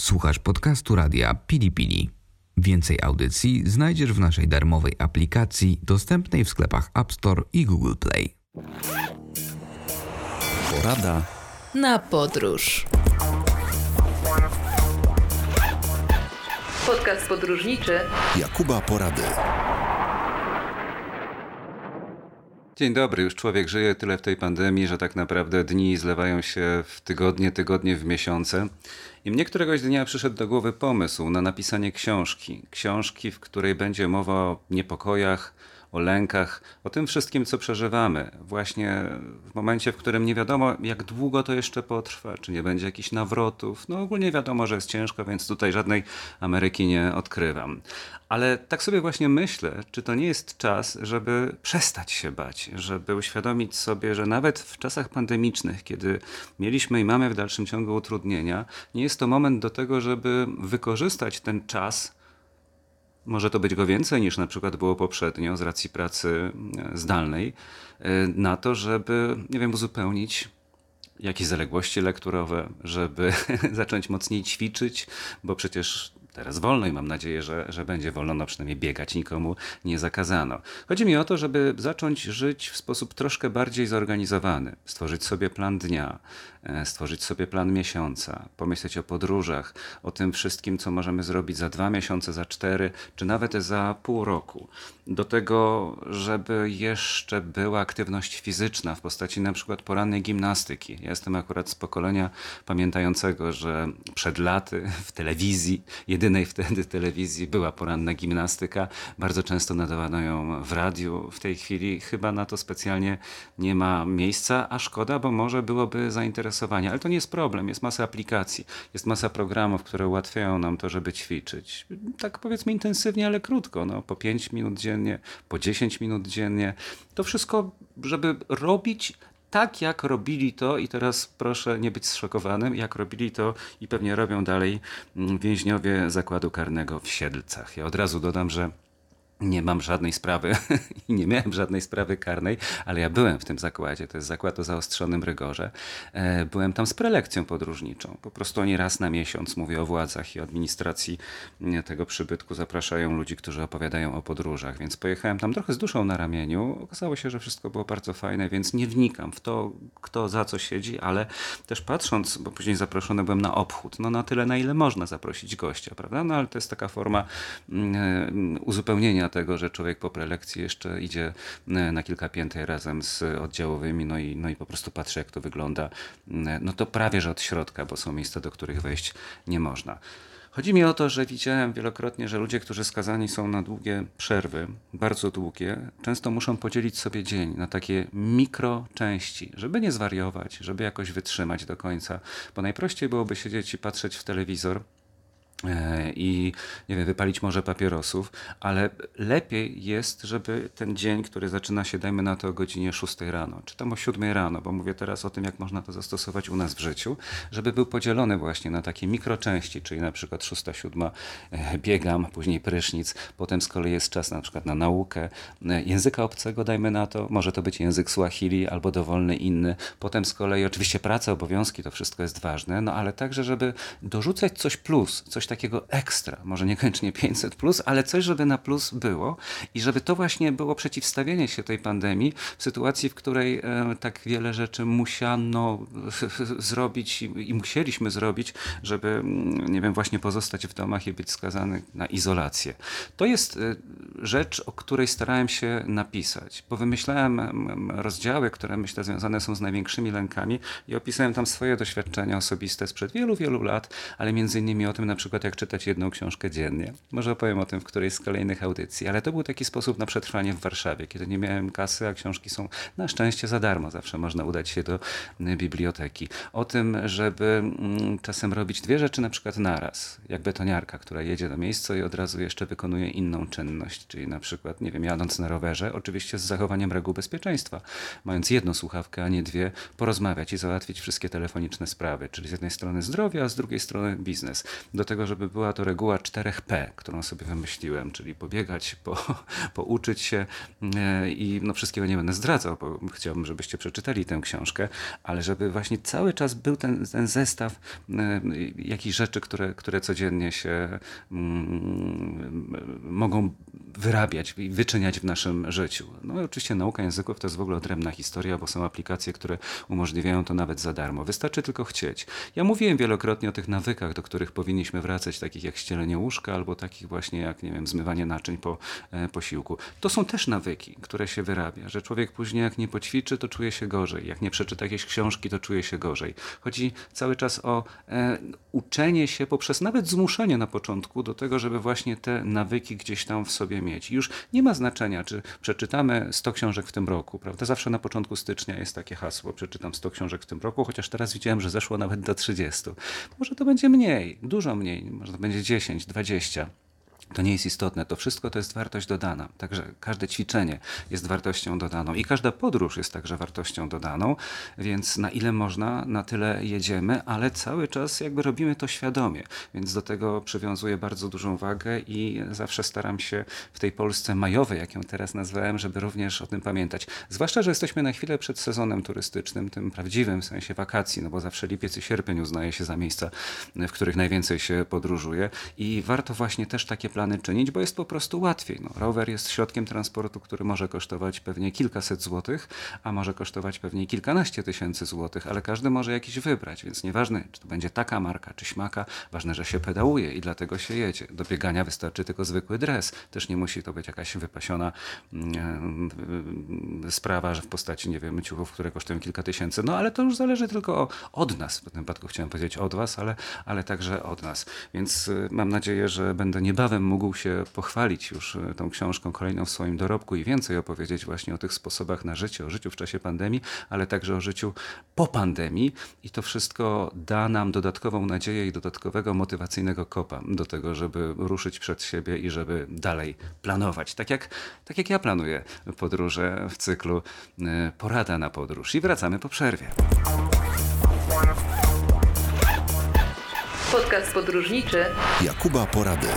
Słuchasz podcastu radia Pili Pili. Więcej audycji znajdziesz w naszej darmowej aplikacji dostępnej w sklepach App Store i Google Play. Porada na podróż. Podcast podróżniczy Jakuba Porady. Dzień dobry, już człowiek żyje tyle w tej pandemii, że tak naprawdę dni zlewają się w tygodnie, tygodnie w miesiące. I mnie któregoś dnia przyszedł do głowy pomysł na napisanie książki. Książki, w której będzie mowa o niepokojach, o lękach, o tym wszystkim, co przeżywamy. Właśnie w momencie, w którym nie wiadomo, jak długo to jeszcze potrwa, czy nie będzie jakichś nawrotów. No ogólnie wiadomo, że jest ciężko, więc tutaj żadnej Ameryki nie odkrywam. Ale tak sobie właśnie myślę, czy to nie jest czas, żeby przestać się bać, żeby uświadomić sobie, że nawet w czasach pandemicznych, kiedy mieliśmy i mamy w dalszym ciągu utrudnienia, nie jest to moment do tego, żeby wykorzystać ten czas może to być go więcej niż na przykład było poprzednio z racji pracy e, zdalnej, e, na to, żeby, nie wiem, uzupełnić jakieś zaległości lekturowe, żeby zacząć mocniej ćwiczyć, bo przecież teraz wolno i mam nadzieję, że, że będzie wolno, no przynajmniej biegać nikomu nie zakazano. Chodzi mi o to, żeby zacząć żyć w sposób troszkę bardziej zorganizowany, stworzyć sobie plan dnia, E, stworzyć sobie plan miesiąca, pomyśleć o podróżach, o tym wszystkim, co możemy zrobić za dwa miesiące, za cztery, czy nawet za pół roku. Do tego, żeby jeszcze była aktywność fizyczna w postaci na przykład porannej gimnastyki. Ja jestem akurat z pokolenia pamiętającego, że przed laty w telewizji, jedynej wtedy telewizji była poranna gimnastyka. Bardzo często nadawano ją w radiu. W tej chwili chyba na to specjalnie nie ma miejsca, a szkoda, bo może byłoby zainteresowanie ale to nie jest problem. Jest masa aplikacji, jest masa programów, które ułatwiają nam to, żeby ćwiczyć. Tak powiedzmy intensywnie, ale krótko, no, po 5 minut dziennie, po 10 minut dziennie. To wszystko, żeby robić tak jak robili to, i teraz proszę nie być zszokowanym, jak robili to i pewnie robią dalej mm, więźniowie zakładu karnego w Siedlcach. Ja od razu dodam, że nie mam żadnej sprawy i nie miałem żadnej sprawy karnej, ale ja byłem w tym zakładzie. To jest zakład o zaostrzonym rygorze. E, byłem tam z prelekcją podróżniczą. Po prostu oni raz na miesiąc, mówię o władzach i administracji tego przybytku, zapraszają ludzi, którzy opowiadają o podróżach. Więc pojechałem tam trochę z duszą na ramieniu. Okazało się, że wszystko było bardzo fajne, więc nie wnikam w to, kto za co siedzi, ale też patrząc, bo później zaproszony byłem na obchód, no na tyle, na ile można zaprosić gościa, prawda? No ale to jest taka forma mm, uzupełnienia tego, że człowiek po prelekcji jeszcze idzie e, na kilka pięter razem z oddziałowymi, no i, no i po prostu patrzy, jak to wygląda. E, no to prawie, że od środka, bo są miejsca, do których wejść nie można. Chodzi mi o to, że widziałem wielokrotnie, że ludzie, którzy skazani są na długie przerwy, bardzo długie, często muszą podzielić sobie dzień na takie mikroczęści, żeby nie zwariować, żeby jakoś wytrzymać do końca. Bo najprościej byłoby siedzieć i patrzeć w telewizor i nie wiem, wypalić może papierosów, ale lepiej jest, żeby ten dzień, który zaczyna się, dajmy na to o godzinie 6 rano, czy tam o 7 rano, bo mówię teraz o tym, jak można to zastosować u nas w życiu, żeby był podzielony właśnie na takie mikroczęści, czyli na przykład 6-7 e, biegam, później prysznic, potem z kolei jest czas na przykład na naukę e, języka obcego, dajmy na to, może to być język Swahili albo dowolny inny, potem z kolei oczywiście praca, obowiązki, to wszystko jest ważne, no ale także, żeby dorzucać coś plus, coś takiego ekstra, może niekoniecznie 500, plus, ale coś, żeby na plus było i żeby to właśnie było przeciwstawienie się tej pandemii w sytuacji, w której e, tak wiele rzeczy musiano zrobić i, musieliśmy zrobić, żeby, mm, nie wiem, właśnie pozostać w domach i być skazany na izolację. To jest e, rzecz, o której starałem się napisać, bo wymyślałem rozdziały, które myślę związane są z największymi lękami i opisałem tam swoje doświadczenia osobiste sprzed wielu, wielu lat, ale między innymi o tym na przykład przykład jak czytać jedną książkę dziennie. Może opowiem o tym w którejś z kolejnych audycji, ale to był taki sposób na przetrwanie w Warszawie, kiedy nie miałem kasy, a książki są na szczęście za darmo. Zawsze można udać się do y, biblioteki. O tym, żeby mm, czasem robić dwie rzeczy na przykład naraz, jak betoniarka, która jedzie do miejsca i od razu jeszcze wykonuje inną czynność, czyli na przykład, nie wiem, jadąc na rowerze, oczywiście z zachowaniem reguł bezpieczeństwa, mając jedną słuchawkę, a nie dwie, porozmawiać i załatwić wszystkie telefoniczne sprawy, czyli z jednej strony zdrowia, a z drugiej strony biznes. Do tego żeby była to reguła 4P, którą sobie wymyśliłem, czyli pobiegać, po, pouczyć się e, i no wszystkiego nie będę zdradzał, bo chciałbym, żebyście przeczytali tę książkę, ale żeby właśnie cały czas był ten, ten zestaw e, jakichś rzeczy, które, które codziennie się mm, mogą wyrabiać i wyczyniać w naszym życiu. No i oczywiście nauka języków to jest w ogóle odrębna historia, bo są aplikacje, które umożliwiają to nawet za darmo. Wystarczy tylko chcieć. Ja mówiłem wielokrotnie o tych nawykach, do których powinniśmy wracać, takich jak ścielenie łóżka albo takich właśnie jak, nie wiem, zmywanie naczyń po e, posiłku. To są też nawyki, które się wyrabia, że człowiek później jak nie poćwiczy, to czuje się gorzej. Jak nie przeczyta jakiejś książki, to czuje się gorzej. Chodzi cały czas o e, uczenie się poprzez nawet zmuszenie na początku do tego, żeby właśnie te nawyki gdzieś tam w sobie mieć. Już nie ma znaczenia, czy przeczytamy 100 książek w tym roku, prawda? Zawsze na początku stycznia jest takie hasło, przeczytam 100 książek w tym roku, chociaż teraz widziałem, że zeszło nawet do 30. Może to będzie mniej, dużo mniej, może to będzie 10, 20. To nie jest istotne. To wszystko to jest wartość dodana. Także każde ćwiczenie jest wartością dodaną i każda podróż jest także wartością dodaną, więc na ile można, na tyle jedziemy, ale cały czas jakby robimy to świadomie. Więc do tego przywiązuję bardzo dużą wagę i zawsze staram się w tej Polsce majowej, jak ją teraz nazwałem, żeby również o tym pamiętać. Zwłaszcza, że jesteśmy na chwilę przed sezonem turystycznym, tym prawdziwym w sensie wakacji, no bo zawsze lipiec i sierpień uznaje się za miejsca, w których najwięcej się podróżuje i warto właśnie też takie plany czynić, bo jest po prostu łatwiej. No, rower jest środkiem transportu, który może kosztować pewnie kilkaset złotych, a może kosztować pewnie kilkanaście tysięcy złotych, ale każdy może jakiś wybrać, więc nieważne, czy to będzie taka marka, czy śmaka, ważne, że się pedałuje i dlatego się jedzie. Do biegania wystarczy tylko zwykły dres. Też nie musi to być jakaś wypasiona mm, sprawa, że w postaci, nie wiem, ciuchów, które kosztują kilka tysięcy. No ale to już zależy tylko od nas. W tym wypadku chciałem powiedzieć od was, ale, ale także od nas. Więc y, mam nadzieję, że będę niebawem mógł się pochwalić już e, tą książką kolejną w swoim dorobku i więcej opowiedzieć właśnie o tych sposobach na życie, o życiu w czasie pandemii, ale także o życiu po pandemii. I to wszystko da nam dodatkową nadzieję i dodatkowego motywacyjnego kopa do tego, żeby ruszyć przed siebie i żeby dalej planować. Tak jak, tak jak ja planuję podróże w cyklu e, Porada na podróż. I wracamy po przerwie. Podcast podróżniczy Jakuba Porady.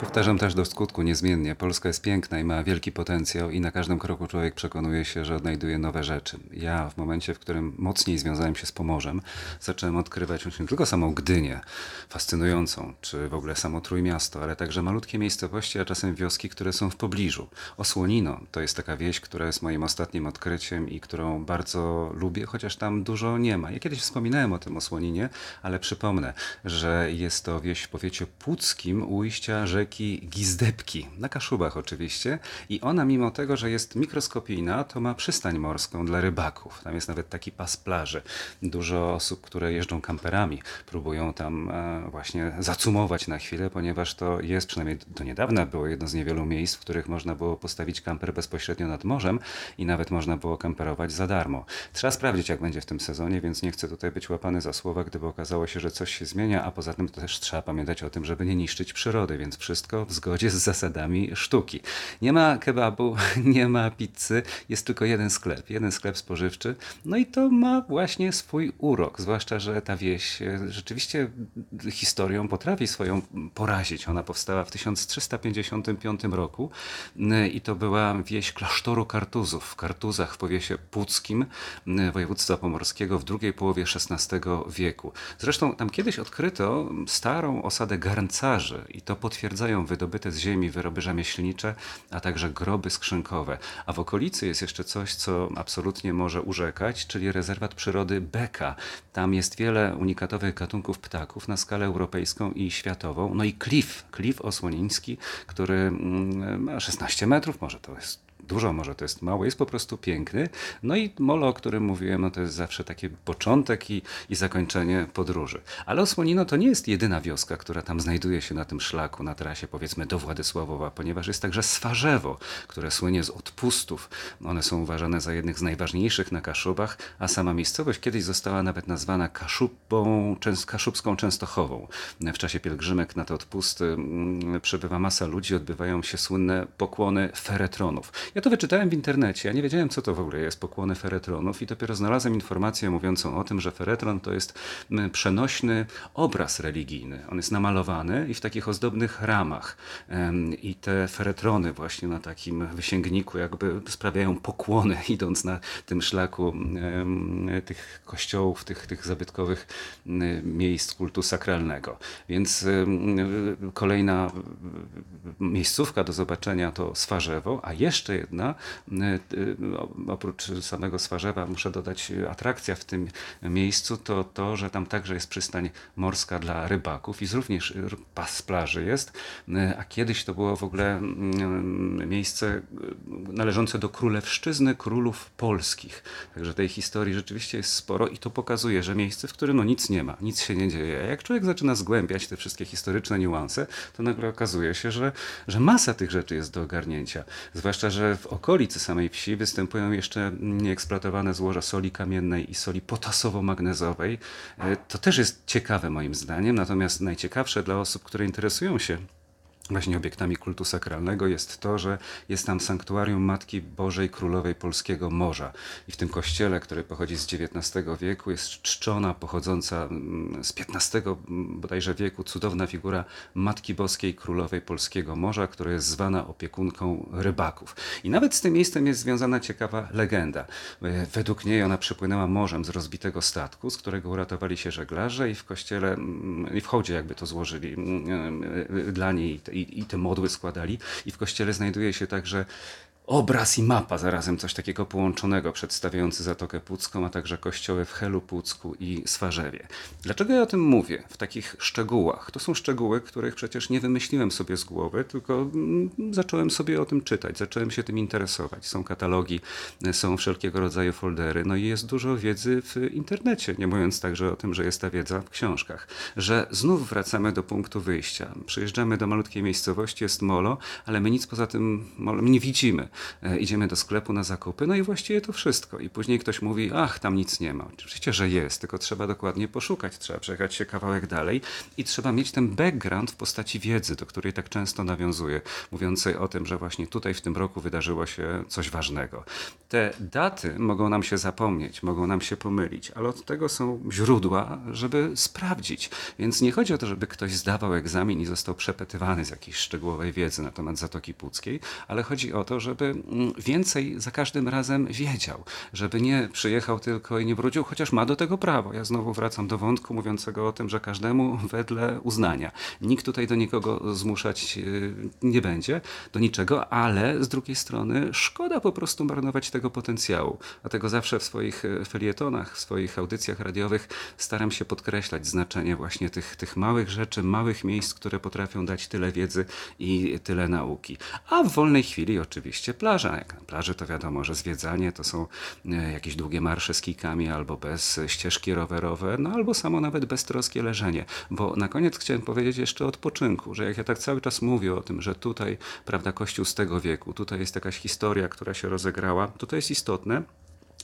Powtarzam też do skutku niezmiennie. Polska jest piękna i ma wielki potencjał i na każdym kroku człowiek przekonuje się, że odnajduje nowe rzeczy. Ja w momencie, w którym mocniej związałem się z Pomorzem, zacząłem odkrywać nie tylko samą Gdynię, fascynującą, czy w ogóle samo Trójmiasto, ale także malutkie miejscowości, a czasem wioski, które są w pobliżu. Osłonino to jest taka wieś, która jest moim ostatnim odkryciem i którą bardzo lubię, chociaż tam dużo nie ma. Ja kiedyś wspominałem o tym Osłoninie, ale przypomnę, że jest to wieś w powiecie puckim ujścia rzeki rzeki Gizdebki, na Kaszubach oczywiście. I ona, mimo tego, że jest mikroskopijna, to ma przystań morską dla rybaków. Tam jest nawet taki pas plaży. Dużo osób, które jeżdżą kamperami, próbują tam e, właśnie zacumować na chwilę, ponieważ to jest, przynajmniej do niedawna było jedno z niewielu miejsc, w których można było postawić kamper bezpośrednio nad morzem i nawet można było kamperować za darmo. Trzeba sprawdzić, jak będzie w tym sezonie, więc nie chcę tutaj być łapany za słowa, gdyby okazało się, że coś się zmienia, a poza tym też trzeba pamiętać o tym, żeby nie niszczyć przyrody, więc wszystko wszystko w zgodzie z zasadami sztuki. Nie ma kebabu, nie ma pizzy, jest tylko jeden sklep, jeden sklep spożywczy. No i to ma właśnie swój urok, zwłaszcza, że ta wieś e, rzeczywiście historią potrafi swoją porazić. Ona powstała w 1355 roku i to była wieś klasztoru Kartuzów w Kartuzach w powiesie puckim województwa pomorskiego w drugiej połowie XVI wieku. Zresztą tam kiedyś odkryto starą osadę garncarzy i to potwierdzają wydobyte z ziemi wyroby rzemieślnicze, a także groby skrzynkowe. A w okolicy jest jeszcze coś, co absolutnie może urzekać, czyli rezerwat przyrody Beka. Tam jest wiele unikatowych gatunków ptaków na skalę europejską i światową. No i klif, klif osłoniński, który mm, ma 16 metrów, może to jest dużo, może to jest mało, jest po prostu piękny. No i molo, o którym mówiłem, no to jest zawsze taki początek i, i zakończenie podróży. Ale Osłonino to nie jest jedyna wioska, która tam znajduje się na tym szlaku, na trasie powiedzmy do Władysławowa, ponieważ jest także Swarzewo, które słynie z odpustów. One są uważane za jednych z najważniejszych na Kaszubach, a sama miejscowość kiedyś została nawet nazwana Kaszubą, Kaszubską Częstochową. W czasie pielgrzymek na te odpusty mm, przybywa masa ludzi, odbywają się słynne pokłony feretronów. Ja to wyczytałem w internecie, ja nie wiedziałem, co to w ogóle jest pokłony feretronów i dopiero znalazłem informację mówiącą o tym, że feretron to jest przenośny obraz religijny. On jest namalowany i w takich ozdobnych ramach. I te feretrony właśnie na takim wysięgniku jakby sprawiają pokłony, idąc na tym szlaku tych kościołów, tych, tych zabytkowych miejsc kultu sakralnego. Więc kolejna miejscówka do zobaczenia to Swarzewo, a jeszcze jedna, oprócz samego Swarzewa muszę dodać atrakcja w tym miejscu, to to, że tam także jest przystań morska dla rybaków i również pas plaży jest, a kiedyś to było w ogóle miejsce należące do królewszczyzny królów polskich. Także tej historii rzeczywiście jest sporo i to pokazuje, że miejsce, w którym no nic nie ma, nic się nie dzieje. A jak człowiek zaczyna zgłębiać te wszystkie historyczne niuanse, to nagle okazuje się, że, że masa tych rzeczy jest do ogarnięcia. Zwłaszcza, że w okolicy samej wsi występują jeszcze nieeksploatowane złoża soli kamiennej i soli potasowo-magnezowej. E, to też jest ciekawe moim zdaniem, natomiast najciekawsze dla osób, które interesują się właśnie obiektami kultu sakralnego jest to, że jest tam sanktuarium Matki Bożej Królowej Polskiego Morza. I w tym kościele, który pochodzi z XIX wieku, jest czczona, pochodząca mm, z XV bodajże wieku, cudowna figura Matki Boskiej Królowej Polskiego Morza, która jest zwana opiekunką rybaków. I nawet z tym miejscem jest związana ciekawa legenda. E, według niej ona przypłynęła morzem z rozbitego statku, z którego uratowali się żeglarze i w kościele, mm, i w hołdzie jakby to złożyli mm, e, e, dla niej i, i te modły składali. I w kościele znajduje się także obraz i mapa zarazem coś takiego połączonego, przedstawiający Zatokę Pucką, a także kościoły w Helu Pucku i Swarzewie. Dlaczego ja o tym mówię w takich szczegółach? To są szczegóły, których przecież nie wymyśliłem sobie z głowy, tylko mm, zacząłem sobie o tym czytać, zacząłem się tym interesować. Są katalogi, są wszelkiego rodzaju foldery, no i jest dużo wiedzy w internecie, nie mówiąc także o tym, że jest ta wiedza w książkach. Że znów wracamy do punktu wyjścia. Przyjeżdżamy do malutkiej miejscowości, jest molo, ale my nic poza tym nie widzimy. E, idziemy do sklepu na zakupy, no i właściwie to wszystko. I później ktoś mówi, ach, tam nic nie ma. Oczywiście, że jest, tylko trzeba dokładnie poszukać, trzeba przejechać się kawałek dalej i trzeba mieć ten background w postaci wiedzy, do której tak często nawiązuję, mówiącej o tym, że właśnie tutaj w tym roku wydarzyło się coś ważnego. Te daty mogą nam się zapomnieć, mogą nam się pomylić, ale od tego są źródła, żeby sprawdzić. Więc nie chodzi o to, żeby ktoś zdawał egzamin i został przepytywany z jakiejś szczegółowej wiedzy na temat Zatoki Puckiej, ale chodzi o to, żeby Mm, więcej za każdym razem wiedział, żeby nie przyjechał tylko i nie wrócił, chociaż ma do tego prawo. Ja znowu wracam do wątku mówiącego o tym, że każdemu wedle uznania. Nikt tutaj do nikogo zmuszać y, nie będzie, do niczego, ale z drugiej strony szkoda po prostu marnować tego potencjału. Dlatego zawsze w swoich y, felietonach, w swoich audycjach radiowych staram się podkreślać znaczenie właśnie tych, tych małych rzeczy, małych miejsc, które potrafią dać tyle wiedzy i tyle nauki. A w wolnej chwili oczywiście plaża. Jak na plaży to wiadomo, że zwiedzanie to są e, jakieś długie marsze z kijkami albo bez ścieżki rowerowe, no albo samo nawet beztroskie leżenie. Bo na koniec chciałem powiedzieć jeszcze o odpoczynku, że jak ja tak cały czas mówię o tym, że tutaj, prawda, Kościół z tego wieku, tutaj jest jakaś historia, która się rozegrała, to to jest istotne,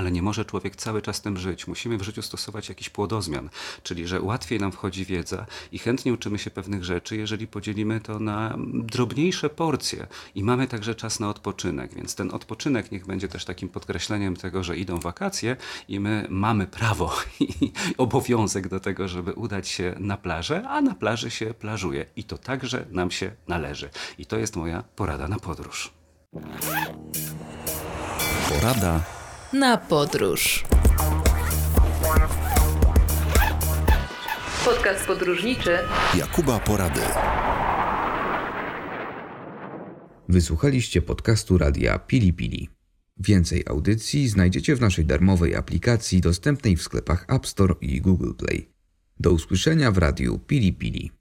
ale nie może człowiek cały czas tym żyć. Musimy w życiu stosować jakiś płodozmian, czyli że łatwiej nam wchodzi wiedza i chętnie uczymy się pewnych rzeczy, jeżeli podzielimy to na drobniejsze porcje i mamy także czas na odpoczynek. Więc ten odpoczynek niech będzie też takim podkreśleniem tego, że idą wakacje i my mamy prawo i obowiązek do tego, żeby udać się na plażę, a na plaży się plażuje. I to także nam się należy. I to jest moja porada na podróż. Porada na podróż. Podcast podróżniczy Jakuba Porady. Wysłuchaliście podcastu radia Pili Pili. Więcej audycji znajdziecie w naszej darmowej aplikacji dostępnej w sklepach App Store i Google Play. Do usłyszenia w radiu Pili Pili.